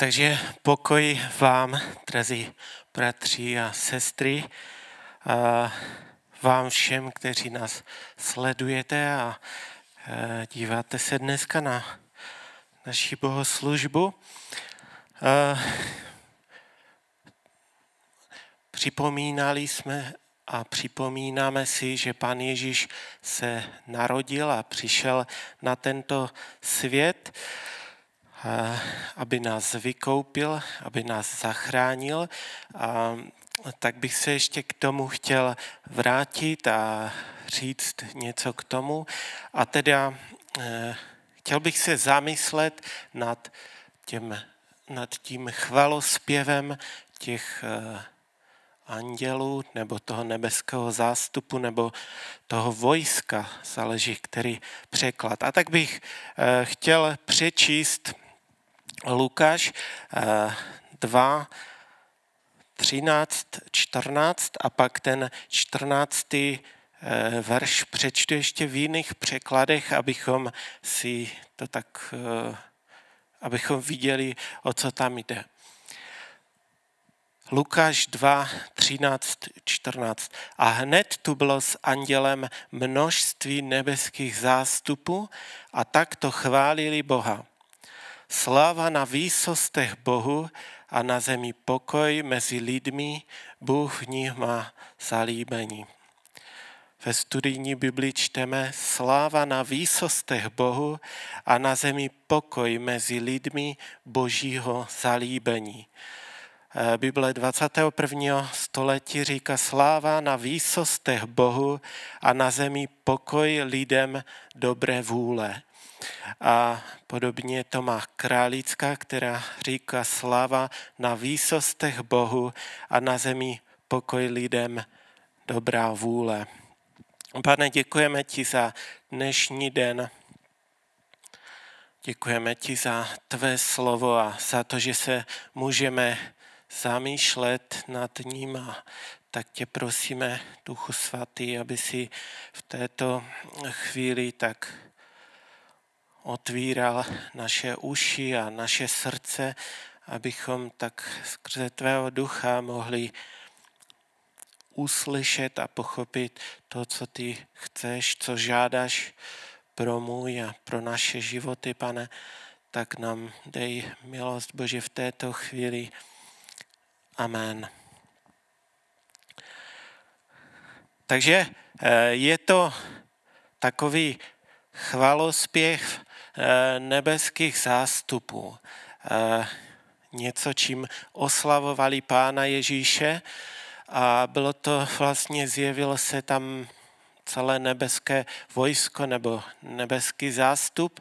Takže pokoj vám, drazí bratři a sestry, a vám všem, kteří nás sledujete a díváte se dneska na naši bohoslužbu. Připomínali jsme a připomínáme si, že Pan Ježíš se narodil a přišel na tento svět aby nás vykoupil, aby nás zachránil. A tak bych se ještě k tomu chtěl vrátit a říct něco k tomu. A teda eh, chtěl bych se zamyslet nad, těm, nad tím chvalospěvem těch eh, andělů nebo toho nebeského zástupu nebo toho vojska, záleží který překlad. A tak bych eh, chtěl přečíst Lukáš 2, 13, 14 a pak ten 14. Eh, verš přečtu ještě v jiných překladech, abychom si to tak, eh, abychom viděli, o co tam jde. Lukáš 2, 13, 14. A hned tu bylo s andělem množství nebeských zástupů a tak to chválili Boha. Sláva na výsostech Bohu a na zemi pokoj mezi lidmi, Bůh v nich má zalíbení. Ve studijní Bibli čteme sláva na výsostech Bohu a na zemi pokoj mezi lidmi Božího zalíbení. Eh, Bible 21. století říká sláva na výsostech Bohu a na zemi pokoj lidem dobré vůle. A podobně to má králická, která říká sláva na výsostech Bohu a na zemi pokoj lidem dobrá vůle. Pane, děkujeme ti za dnešní den. Děkujeme ti za tvé slovo a za to, že se můžeme zamýšlet nad ním a tak tě prosíme, Duchu Svatý, aby si v této chvíli tak otvíral naše uši a naše srdce, abychom tak skrze tvého ducha mohli uslyšet a pochopit to, co ty chceš, co žádáš pro můj a pro naše životy, pane, tak nám dej milost Bože v této chvíli. Amen. Takže eh, je to takový chvalospěch Eh, nebeských zástupů. Eh, něco, čím oslavovali Pána Ježíše a bylo to vlastně, zjevilo se tam celé nebeské vojsko nebo nebeský zástup.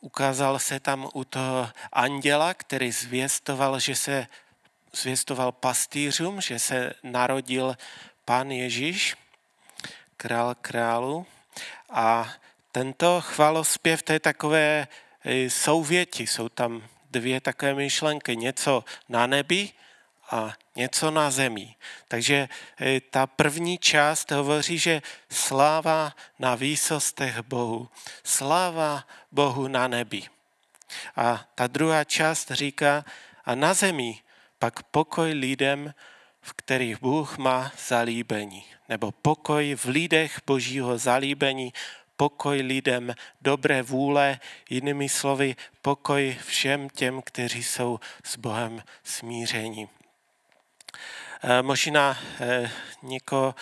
Ukázal se tam u toho anděla, který zvěstoval, že se zvěstoval pastýřům, že se narodil pán Ježíš, král králu. A tento chvalospěv, to je takové e, souvěti, jsou tam dvě takové myšlenky, něco na nebi a něco na zemi. Takže e, ta první část hovoří, že sláva na výsostech Bohu, sláva Bohu na nebi. A ta druhá část říká, a na zemi pak pokoj lidem, v kterých Bůh má zalíbení, nebo pokoj v lidech Božího zalíbení, pokoj lidem, dobré vůle, jinými slovy pokoj všem těm, kteří jsou s Bohem smíření. Eh, možná eh, někoho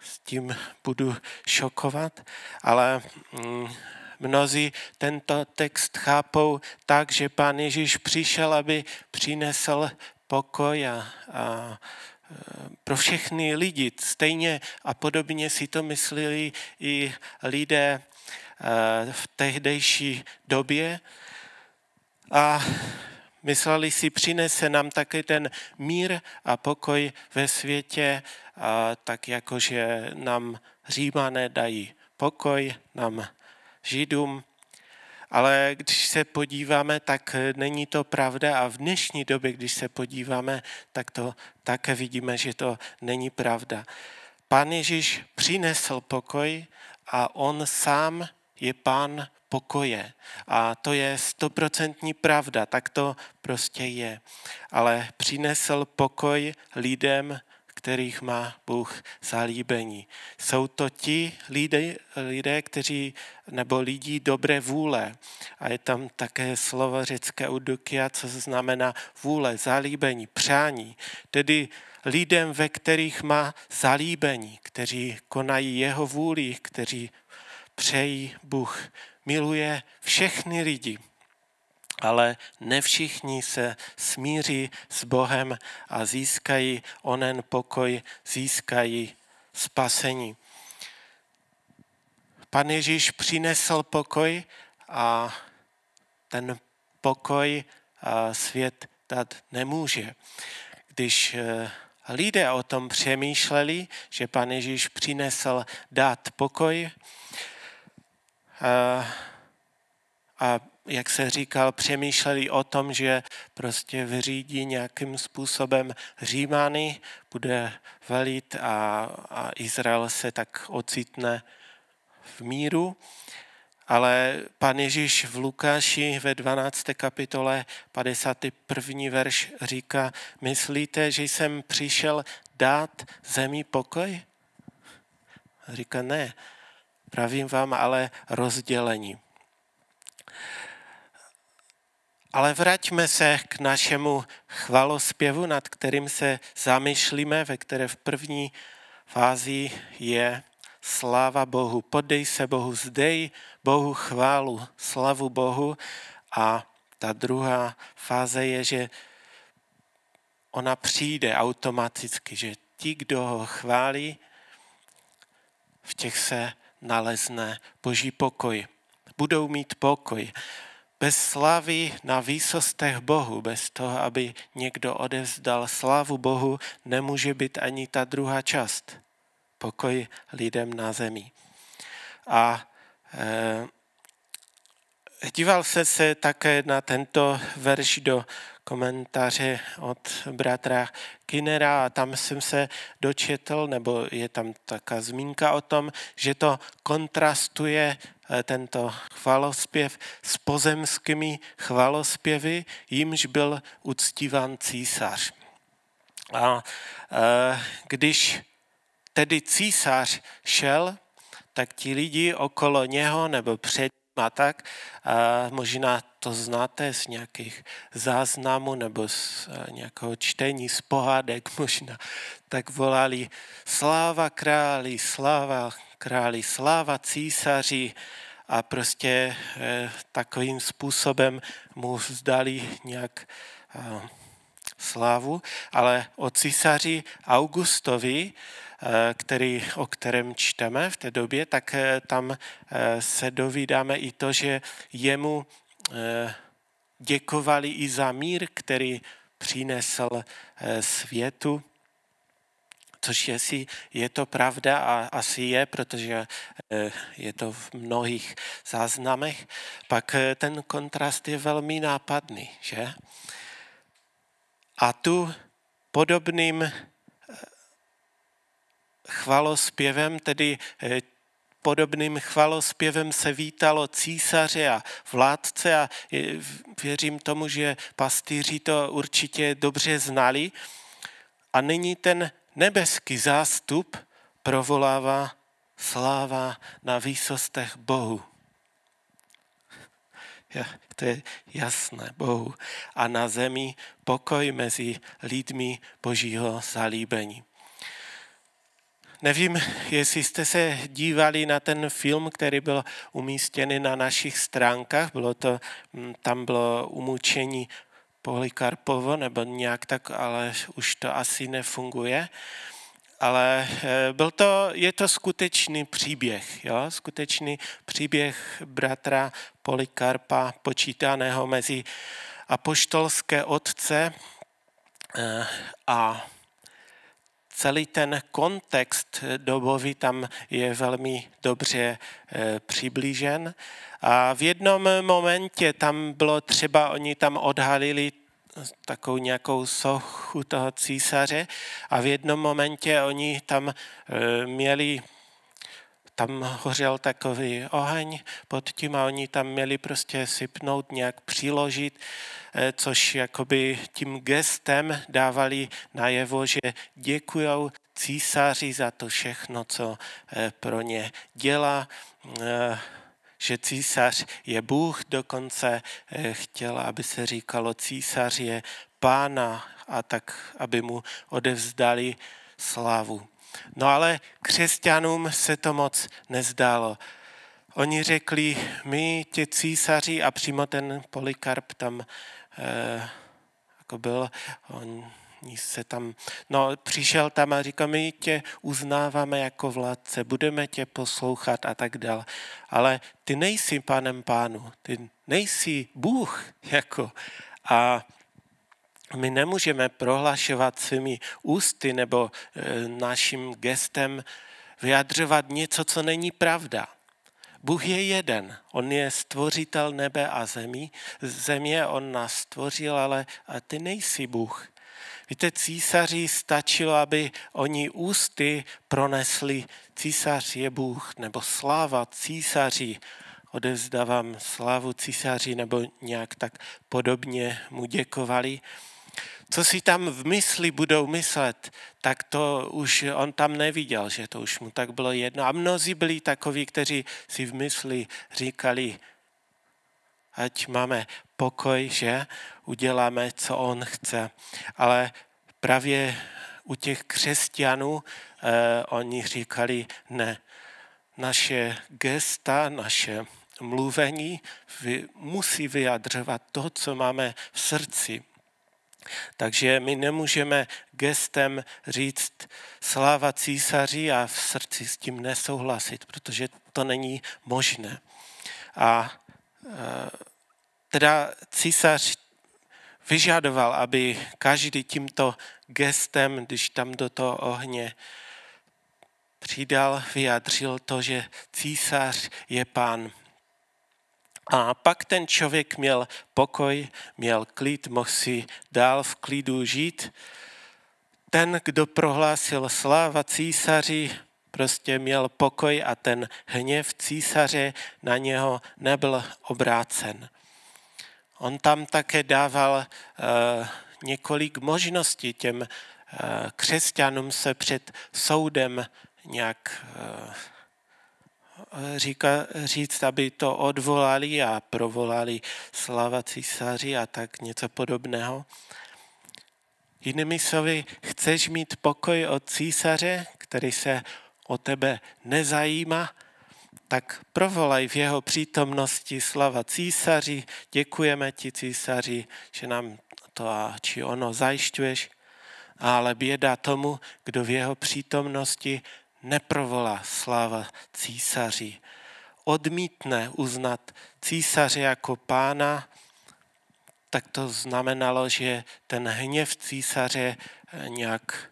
s tím budu šokovat, ale mm, mnozí tento text chápou tak, že pán Ježíš přišel, aby přinesl pokoj a, a pro všechny lidi. Stejně a podobně si to mysleli i lidé eh, v tehdejší době. A mysleli si, přinese nám také ten mír a pokoj ve světě, a tak jako, že nám římané dají pokoj, nám židům ale když se podíváme, tak není to pravda a v dnešní době, když se podíváme, tak to také vidíme, že to není pravda. Pán Ježíš přinesl pokoj a on sám je pán pokoje. A to je stoprocentní pravda, tak to prostě je. Ale přinesl pokoj lidem, kterých má Bůh zalíbení. Jsou to ti lidé, lidé, kteří, nebo lidi dobré vůle. A je tam také slovo řecké udukia, co znamená vůle, zalíbení, přání. Tedy lidem, ve kterých má zalíbení, kteří konají jeho vůli, kteří přejí Bůh. Miluje všechny lidi, ale ne všichni se smíří s Bohem a získají onen pokoj, získají spasení. Pan Ježíš přinesl pokoj a ten pokoj svět dát nemůže. Když eh, lidé o tom přemýšleli, že pan Ježíš přinesl dát pokoj a, a jak se říkal, přemýšleli o tom, že prostě vyřídí nějakým způsobem Římany, bude velit a, a Izrael se tak ocitne v míru. Ale pan Ježíš v Lukáši ve 12. kapitole 51. verš říká, myslíte, že jsem přišel dát zemi pokoj? Říká, ne, pravím vám ale rozdělení. Ale vraťme se k našemu chvalospěvu, nad kterým se zamýšlíme, ve které v první fázi je sláva Bohu. Podej se Bohu, zdej Bohu chválu, slavu Bohu. A ta druhá fáze je, že ona přijde automaticky, že ti, kdo ho chválí, v těch se nalezne boží pokoj. Budou mít pokoj. Bez slávy na výsostech Bohu, bez toho, aby někdo odevzdal slávu Bohu, nemůže být ani ta druhá část. Pokoj lidem na zemi. A e, díval se se také na tento verš do komentáře od bratra Kinera a tam jsem se dočetl, nebo je tam taká zmínka o tom, že to kontrastuje eh, tento chvalospěv s pozemskými chvalospěvy, jimž byl uctívan císař. A eh, když tedy císař šel, tak ti lidi okolo něho nebo před a tak. A možná to znáte z nějakých záznamů nebo z eh, nějakého čtení, z pohádek možná. Tak volali sláva králi, sláva králi, sláva císaři a prostě eh, takovým způsobem mu vzdali nějak slávu. Ale o císaři Augustovi Eh, který, o kterém čteme v té době, tak eh, tam eh, se dovídáme i to, že jemu děkovali i za mír, který přinesl světu, což jestli je to pravda a asi je, protože je to v mnohých záznamech, pak ten kontrast je velmi nápadný, že? A tu podobným chvalospěvem, tedy eh, podobným chvalospěvem se vítalo císaře a vládce a věřím tomu, že pastýři to určitě dobře znali. A nyní ten nebeský zástup provolává sláva na výsostech Bohu. To je jasné Bohu. A na zemi pokoj mezi lidmi Božího zalíbení. Nevím, jestli jste se dívali na ten film, který byl umístěný na našich stránkách. Bylo to, mm, tam bylo umučení Polikarpovo nebo nějak tak, ale už to asi nefunguje. Ale eh, byl to, je to skutečný příběh, jo? skutečný příběh bratra Polikarpa, počítaného mezi apoštolské otce eh, a celý ten kontext dobový tam je velmi dobře eh, přiblížen. A v jednom momentě tam bylo třeba, oni tam odhalili takovou nějakou sochu toho císaře a v jednom momentě oni tam eh, měli tam hořel takový oheň pod tím a oni tam měli prostě sypnout, nějak přiložit, eh, což jakoby tím gestem dávali najevo, že děkují císaři za to všechno, co eh, pro ně dělá že císař je Bůh, dokonce chtěl, aby se říkalo císař je pána a tak, aby mu odevzdali slávu. No ale křesťanům se to moc nezdálo. Oni řekli, my ti císaři a přímo ten Polikarp tam eh, jako byl, on se tam, no přišel tam a říkal, my tě uznáváme jako vládce, budeme tě poslouchat a tak dále. Ale ty nejsi panem pánu, ty nejsi Bůh, jako. A my nemůžeme prohlašovat svými ústy nebo e, naším gestem vyjadřovat něco, co není pravda. Bůh je jeden. On je stvořitel nebe a zemí. Země on nás stvořil, ale a ty nejsi Bůh. Víte, císaři stačilo, aby oni ústy pronesli císař je Bůh, nebo sláva císaři, odevzdávám slávu císaři, nebo nějak tak podobně mu děkovali co si tam v mysli budou myslet, tak to už on tam neviděl, že to už mu tak bylo jedno. A mnozí byli takoví, kteří si v mysli říkali, ať máme pokoj, že uděláme, co on chce. Ale právě u těch křesťanů eh, oni říkali, ne, naše gesta, naše mluvení musí vyjadřovat to, co máme v srdci. Takže my nemůžeme gestem říct sláva císaři a v srdci s tím nesouhlasit, protože to není možné. A e, teda císař vyžadoval, aby každý tímto gestem, když tam do toho ohně přidal, vyjadřil to, že císař je pán. A pak ten člověk měl pokoj, měl klid, mohl si dál v klidu žít. Ten, kdo prohlásil sláva císaři, prostě měl pokoj a ten hněv císaře na něho nebyl obrácen. On tam také dával uh, několik možností těm uh, křesťanům se před soudem nějak uh, říká, říct, aby to odvolali a provolali slava císaři a tak něco podobného. Jinými slovy, chceš mít pokoj od císaře, který se o tebe nezajímá, tak provolaj v jeho přítomnosti slava císaři, děkujeme ti císaři, že nám to a či ono zajišťuješ, ale běda tomu, kdo v jeho přítomnosti neprovolá sláva císaři. Odmítne uznat císaře jako pána, tak to znamenalo, že ten hněv císaře nějak,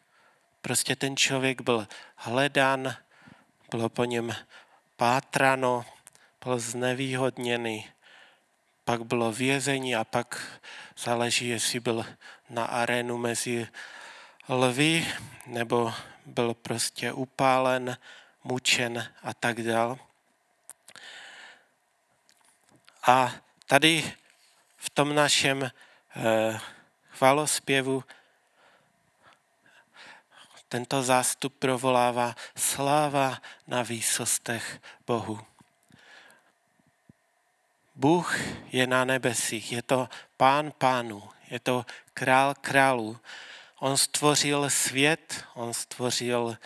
prostě ten člověk byl hledan, bylo po něm pátrano, byl znevýhodněný, pak bylo vězení a pak záleží, jestli byl na arénu mezi lvy nebo byl prostě upálen, mučen a tak dál. A tady v tom našem eh, chvalospěvu tento zástup provolává sláva na výsostech Bohu. Bůh je na nebesích, je to pán pánů, je to král králů. On stvořil svět, on stvořil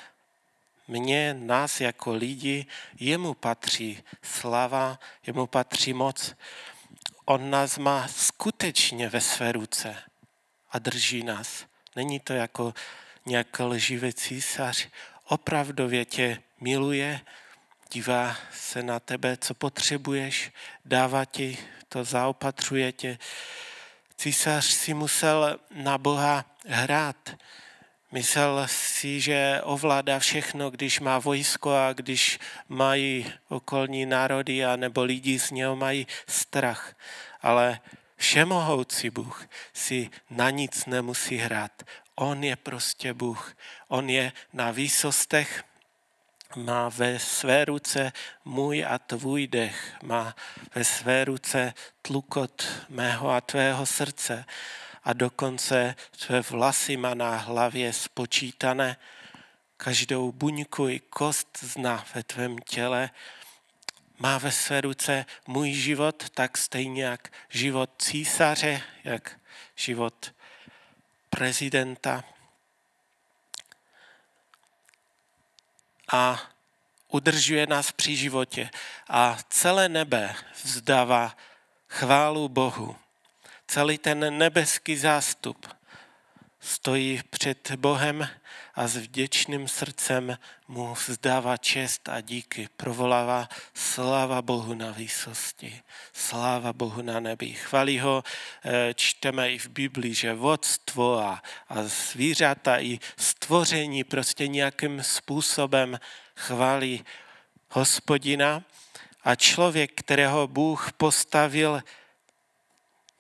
mě, nás jako lidi, jemu patří slava, jemu patří moc. On nás má skutečně ve své ruce a drží nás. Není to jako nějaký lživý císař. Opravdově tě miluje, dívá se na tebe, co potřebuješ, dává ti, to zaopatřuje tě. Císař si musel na Boha hrát. Myslel si, že ovládá všechno, když má vojsko a když mají okolní národy a nebo lidi z něho mají strach. Ale všemohoucí Bůh si na nic nemusí hrát. On je prostě Bůh. On je na výsostech má ve své ruce můj a tvůj dech, má ve své ruce tlukot mého a tvého srdce a dokonce tvé vlasy má na hlavě spočítané, každou buňku i kost zna ve tvém těle, má ve své ruce můj život, tak stejně jak život císaře, jak život prezidenta. A udržuje nás při životě. A celé nebe vzdává chválu Bohu. Celý ten nebeský zástup stojí před Bohem a s vděčným srdcem mu vzdává čest a díky. Provolává sláva Bohu na výsosti, sláva Bohu na nebi. Chvalí ho, eh, čteme i v Biblii, že vodstvo a, a zvířata i stvoření prostě nějakým způsobem chválí hospodina a člověk, kterého Bůh postavil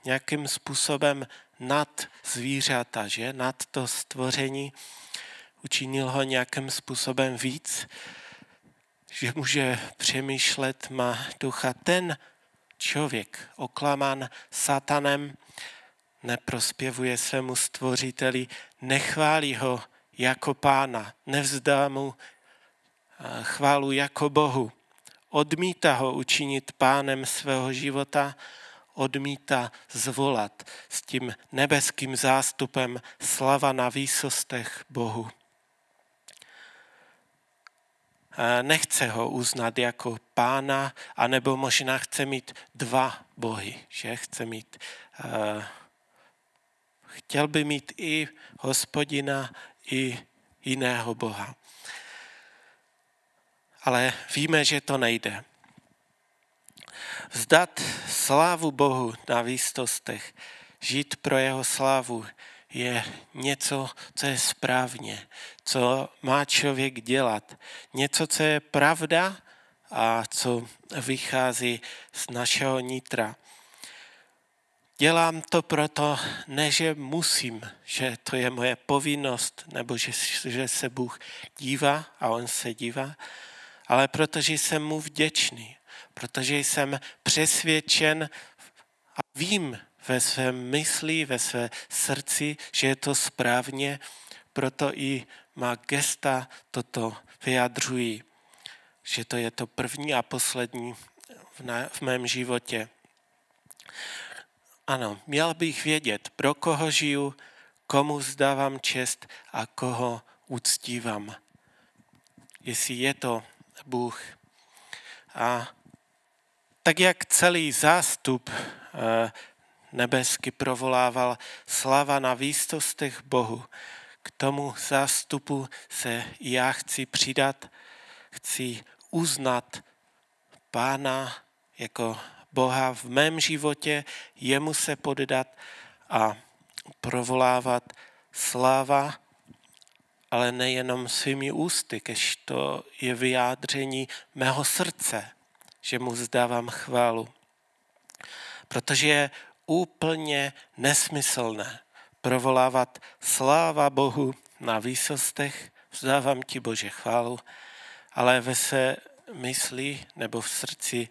nějakým způsobem nad zvířata, že? nad to stvoření, učinil ho nějakým způsobem víc, že může přemýšlet, má ducha. Ten člověk, oklamán satanem, neprospěvuje svému stvořiteli, nechválí ho jako pána, nevzdá mu eh, chválu jako Bohu, odmítá ho učinit pánem svého života, odmítá zvolat s tím nebeským zástupem slava na výsostech Bohu. Nechce ho uznat jako pána, anebo možná chce mít dva bohy, že chce mít, chtěl by mít i hospodina, i jiného boha. Ale víme, že to nejde. Vzdat slávu Bohu na výstostech, žít pro jeho slávu, je něco, co je správně, co má člověk dělat. Něco, co je pravda a co vychází z našeho nitra. Dělám to proto, ne že musím, že to je moje povinnost, nebo že, že se Bůh dívá a On se dívá, ale protože jsem mu vděčný, protože jsem přesvědčen a vím ve svém mysli, ve své srdci, že je to správně, proto i má gesta toto vyjadřují, že to je to první a poslední v, na, v mém životě. Ano, měl bych vědět, pro koho žiju, komu zdávám čest a koho uctívám. Jestli je to Bůh. A tak jak celý zástup eh, nebesky provolával slava na výstostech Bohu, k tomu zástupu se já chci přidat, chci uznat Pána jako Boha v mém životě, jemu se poddat a provolávat sláva, ale nejenom svými ústy, kež to je vyjádření mého srdce, že mu zdávám chválu. Protože úplně nesmyslné provolávat sláva Bohu na výsostech, vzdávám ti Bože chválu, ale ve své mysli nebo v srdci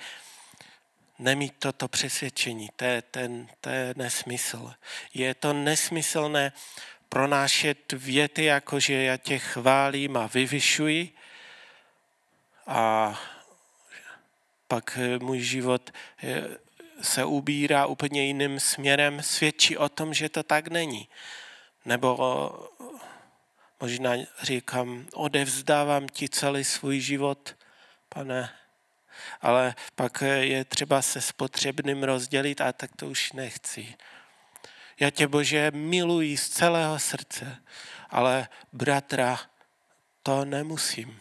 nemít toto přesvědčení, to je, ten, to je nesmysl. Je to nesmyslné pronášet věty, jako že já tě chválím a vyvyšuji a pak můj život se ubírá úplně jiným směrem, svědčí o tom, že to tak není. Nebo možná říkám, odevzdávám ti celý svůj život, pane, ale pak je třeba se spotřebným rozdělit a tak to už nechci. Já tě, Bože, miluji z celého srdce, ale bratra, to nemusím.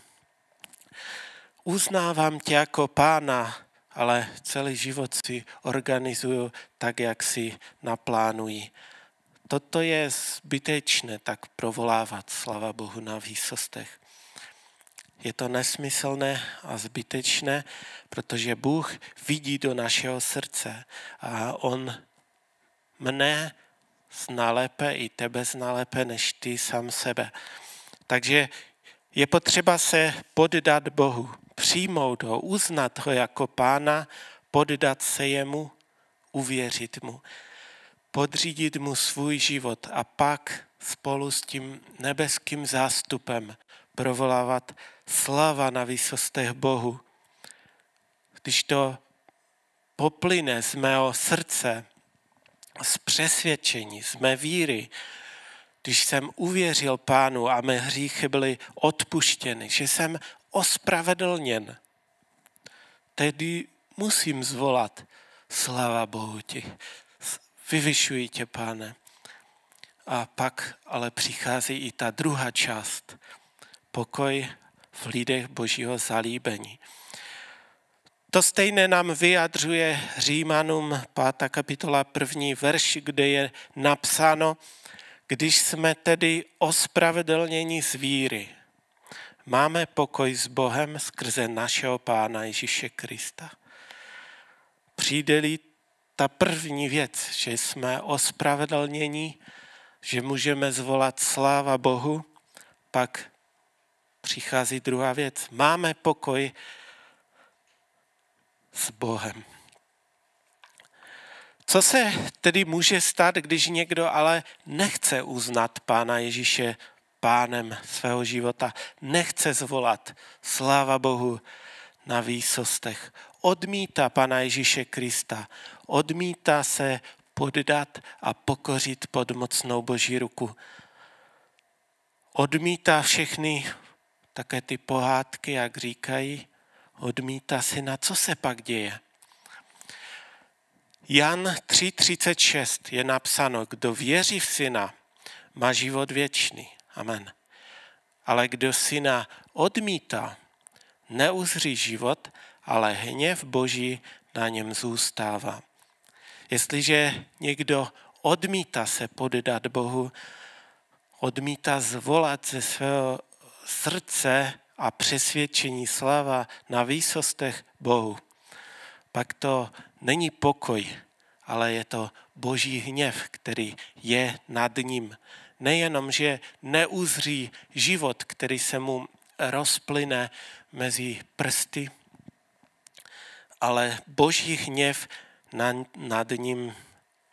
Uznávám tě jako pána, ale celý život si organizuju tak, jak si naplánují. Toto je zbytečné tak provolávat, slava Bohu, na výsostech. Je to nesmyslné a zbytečné, protože Bůh vidí do našeho srdce a On mne zná lépe i tebe zná lépe než ty sám sebe. Takže Je potřeba se poddat Bohu, přijmout ho, uznat ho jako pána, poddat se jemu, uvěřit mu, podřídit mu svůj život a pak spolu s tím nebeským zástupem provolávat slava na výsostech Bohu. Když to poplyne z mého srdce, z přesvědčení, z mé víry, když jsem uvěřil pánu a mé hříchy byly odpuštěny, že jsem ospravedlněn, tedy musím zvolat slava Bohu ti. Vyvyšuji tě, pane. A pak ale přichází i ta druhá část. Pokoj v lidech božího zalíbení. To stejné nám vyjadřuje Římanům 5. kapitola 1. verš, kde je napsáno, když jsme tedy ospravedlněni z víry, máme pokoj s Bohem skrze našeho Pána Ježíše Krista. Přijde-li ta první věc, že jsme ospravedlněni, že můžeme zvolat sláva Bohu, pak přichází druhá věc. Máme pokoj s Bohem. Co se tedy může stát, když někdo ale nechce uznat Pána Ježíše pánem svého života, nechce zvolat sláva Bohu na výsostech, odmítá Pana Ježíše Krista, odmítá se poddat a pokořit pod mocnou Boží ruku. Odmítá všechny také ty pohádky, jak říkají, odmítá syna, co se pak děje. Jan 3.36 je napsáno, kdo věří v syna, má život věčný. Amen. Ale kdo syna odmítá, neuzří život, ale hněv Boží na něm zůstává. Jestliže někdo odmítá se poddat Bohu, odmítá zvolat ze svého srdce a přesvědčení slava na výsostech Bohu, pak to není pokoj, ale je to boží hněv, který je nad ním. Nejenom, že neuzří život, který se mu rozplyne mezi prsty, ale boží hněv nad ním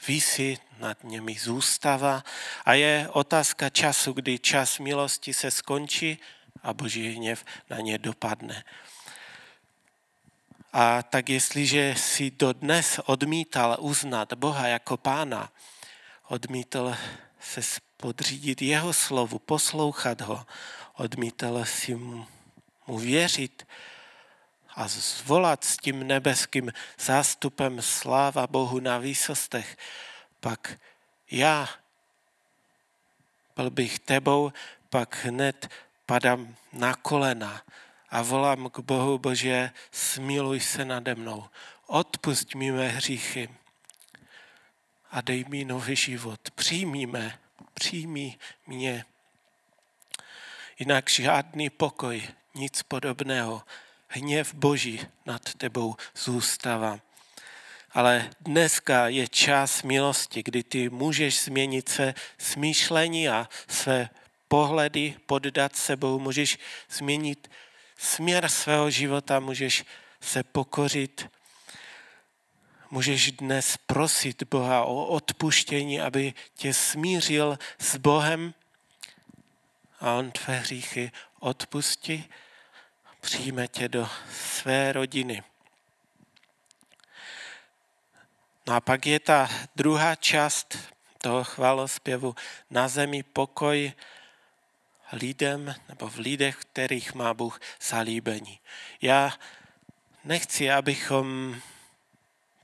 visí, nad nimi zůstává a je otázka času, kdy čas milosti se skončí a boží hněv na ně dopadne. A tak jestliže si dodnes odmítal uznat Boha jako pána, odmítal se podřídit jeho slovu, poslouchat ho, odmítal si mu, věřit a zvolat s tím nebeským zástupem sláva Bohu na výsostech, pak já byl bych tebou, pak hned padám na kolena a volám k Bohu, Bože, smiluj se nade mnou, odpust mi mé hříchy a dej mi nový život. Přijmi mě, přijmi mě. Jinak žádný pokoj, nic podobného. Hněv Boží nad tebou zůstává. Ale dneska je čas milosti, kdy ty můžeš změnit své smýšlení a své pohledy, poddat sebou, můžeš změnit směr svého života, můžeš se pokořit, můžeš dnes prosit Boha o odpuštění, aby tě smířil s Bohem a on tvé hříchy odpustí, přijme tě do své rodiny. No a pak je ta druhá část toho chvalospěvu na zemi pokoj, lidem nebo v lidech, kterých má Bůh zalíbení. Já nechci, abychom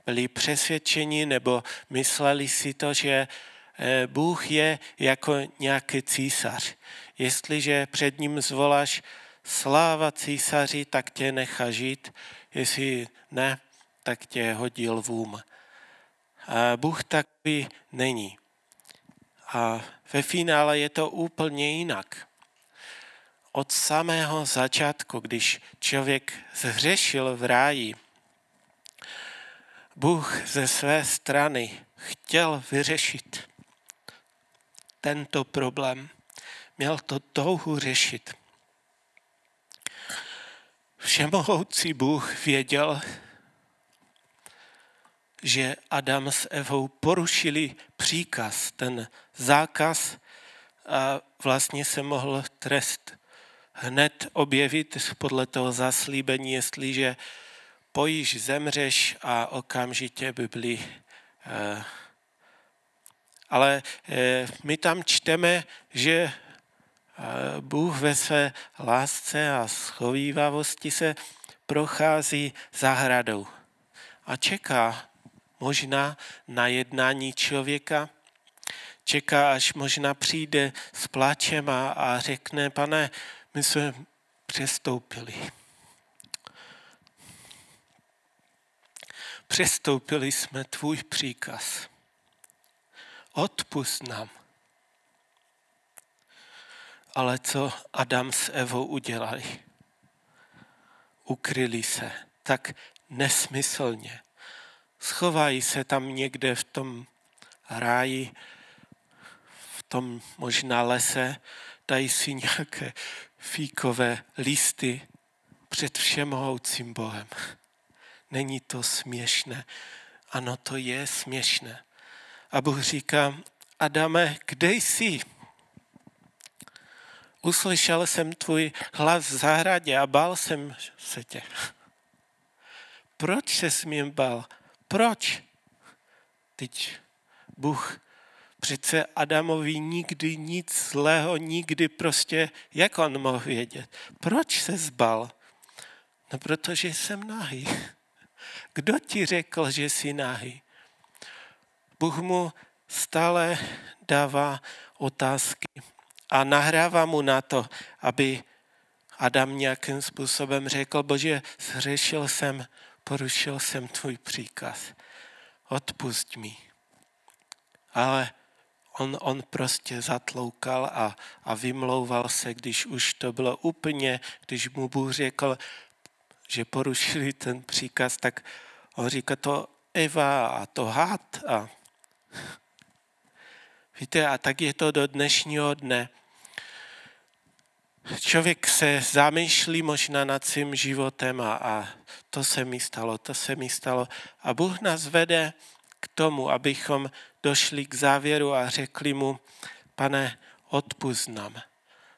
byli přesvědčeni nebo mysleli si to, že eh, Bůh je jako nějaký císař. Jestliže před ním zvoláš sláva císaři, tak tě nechá žít, jestli ne, tak tě hodí lvům. A Bůh takový není. A ve finále je to úplně jinak od samého začátku, když člověk zhřešil v ráji, Bůh ze své strany chtěl vyřešit tento problém. Měl to touhu řešit. Všemohoucí Bůh věděl, že Adam s Evou porušili příkaz, ten zákaz a vlastně se mohl trest hned objevit podle toho zaslíbení, jestliže pojíš, zemřeš a okamžitě by byli. Eh, ale eh, my tam čteme, že eh, Bůh ve své lásce a schovývavosti se prochází zahradou a čeká možná na jednání člověka, čeká, až možná přijde s pláčem a, a řekne, pane, my jsme přestoupili. Přestoupili jsme tvůj příkaz. Odpust nám. Ale co Adam s Evou udělali? Ukryli se tak nesmyslně. Schovají se tam někde v tom ráji, v tom možná lese, dají si nějaké fíkové listy před všemohoucím Bohem. Není to směšné? Ano, to je směšné. A Bůh říká, Adame, kde jsi? Uslyšel jsem tvůj hlas v zahradě a bál jsem se tě. Proč se smím bál? Proč? Teď Bůh přece Adamovi nikdy nic zlého, nikdy prostě, jak on mohl vědět? Proč se zbal? No protože jsem nahý. Kdo ti řekl, že jsi nahý? Bůh mu stále dává otázky a nahrává mu na to, aby Adam nějakým způsobem řekl, bože, zřešil jsem, porušil jsem tvůj příkaz, odpust mi. Ale on, on prostě zatloukal a, a vymlouval se, když už to bylo úplně, když mu Bůh řekl, že porušili ten příkaz, tak on říká to Eva a to had a víte, a tak je to do dnešního dne. Člověk se zamýšlí možná nad svým životem a, a to se mi stalo, to se mi stalo. A Bůh nás vede k tomu, abychom došli k závěru a řekli mu, pane, odpust nám.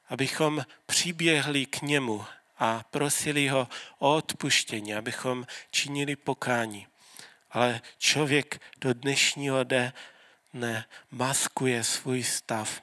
Abychom přiběhli k němu a prosili ho o odpuštění, abychom činili pokání. Ale člověk do dnešního dne maskuje svůj stav